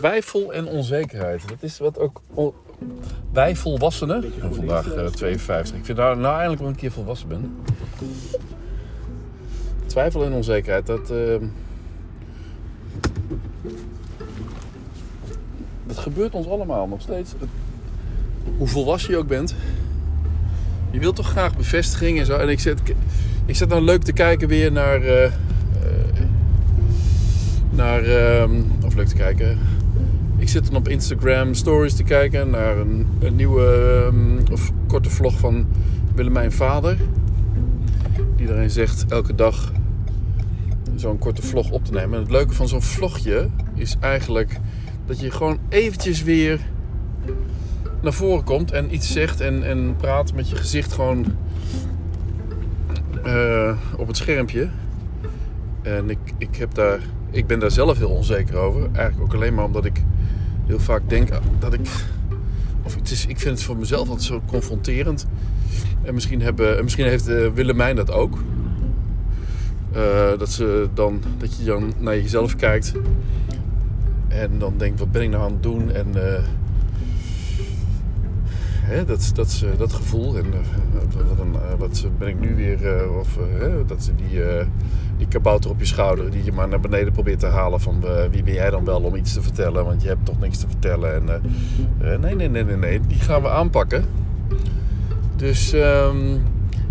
Twijfel en onzekerheid. Dat is wat ook wij volwassenen. Ik ben vandaag eh, 52. Ik vind nou, nou eindelijk wel een keer volwassen ben. Twijfel en onzekerheid. Dat, eh, dat gebeurt ons allemaal nog steeds. Hoe volwassen je ook bent. Je wilt toch graag bevestiging en zo. En ik zit, ik zit nou leuk te kijken weer naar. eh, eh, naar. ehm, of leuk te kijken. Ik zit dan op Instagram stories te kijken naar een, een nieuwe ehm, of korte vlog van Willemijn Vader. Die zegt elke dag zo'n korte vlog op te nemen. En het leuke van zo'n vlogje is eigenlijk dat je gewoon eventjes weer naar voren komt en iets zegt en, en praat met je gezicht gewoon eh, op het schermpje. En ik, ik, heb daar, ik ben daar zelf heel onzeker over. Eigenlijk ook alleen maar omdat ik heel vaak denk dat ik. Of het is, ik vind het voor mezelf altijd zo confronterend. En misschien, hebben, en misschien heeft eh, Willemijn dat ook. Eh, dat, ze dan, dat je dan naar jezelf kijkt. En dan denkt, wat ben ik nou aan het doen? En eh, dat, dat, eh, dat gevoel. En eh, eh, wat ben ik nu weer... of dat die, die kabouter op je schouder... die je maar naar beneden probeert te halen van... wie ben jij dan wel om iets te vertellen? Want je hebt toch niks te vertellen. En, nee, nee, nee, nee, nee. Die gaan we aanpakken. Dus... ehm,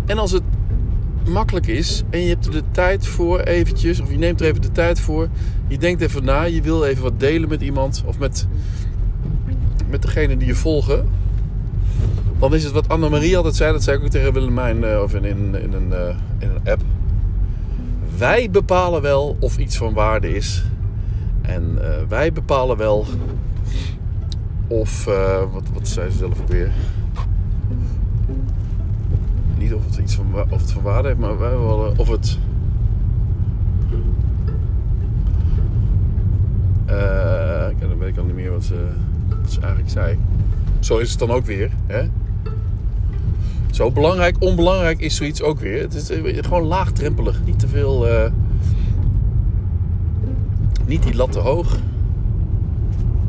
en als het makkelijk is en je hebt er de tijd voor eventjes, of je neemt er even de tijd voor, je denkt even na, je wil even wat delen met iemand of met, met degene die je volgen, dan is het wat Annemarie altijd zei, dat zei ik ook tegen Willemijn eh, of in, in, een, eh, in een app. Wij bepalen wel of iets van waarde is. En eh, wij bepalen wel of, wat, wat zei ze zelf ook weer? Niet of het iets van, of het van waarde heeft, maar wij wel, of het. Ja, dan weet ik al niet meer wat ze, wat ze eigenlijk zei. Zo is het dan ook weer. Hè? Zo belangrijk, onbelangrijk is zoiets ook weer. Het is eh, gewoon laagdrempelig. Niet te veel. eh, niet die lat te hoog.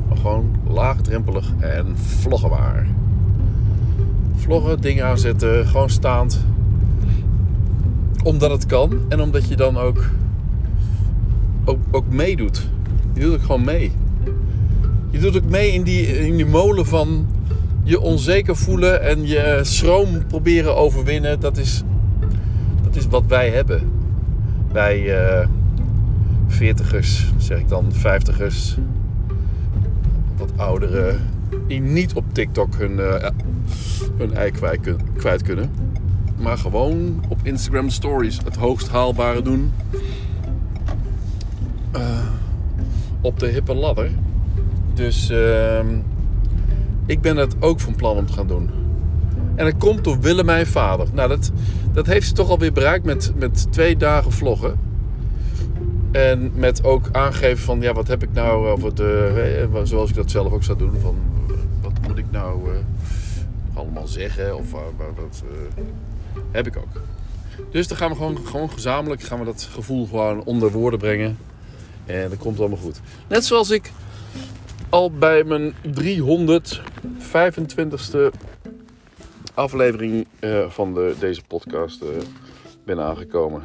Maar gewoon laagdrempelig en vloggenwaar vloggen, dingen aanzetten, gewoon staand. Omdat het kan en omdat je dan ook, ook, ook meedoet. Je doet ook gewoon mee. Je doet ook mee in die, in die molen van je onzeker voelen en je schroom proberen overwinnen. Dat is, dat is wat wij hebben. Wij eh veertigers, zeg ik dan, vijftigers, wat ouderen, die niet op TikTok hun, eh, hun ei kwijt, kun- kwijt kunnen. Maar gewoon op Instagram stories het hoogst haalbare doen. Eh, op de hippe ladder. Dus ehm, ik ben het ook van plan om te gaan doen. En dat komt door Willemijn Vader. Nou, dat, dat heeft ze toch alweer bereikt met, met twee dagen vloggen. En met ook aangeven van, ja, wat heb ik nou, of het, eh, eh, zoals ik dat zelf ook zou doen, van eh, wat moet ik nou eh, allemaal zeggen of wat eh, heb ik ook. Dus dan gaan we gewoon, gewoon gezamenlijk gaan we dat gevoel gewoon onder woorden brengen. En dat komt allemaal goed. Net zoals ik al bij mijn 325ste aflevering eh, van de, deze podcast eh, ben aangekomen.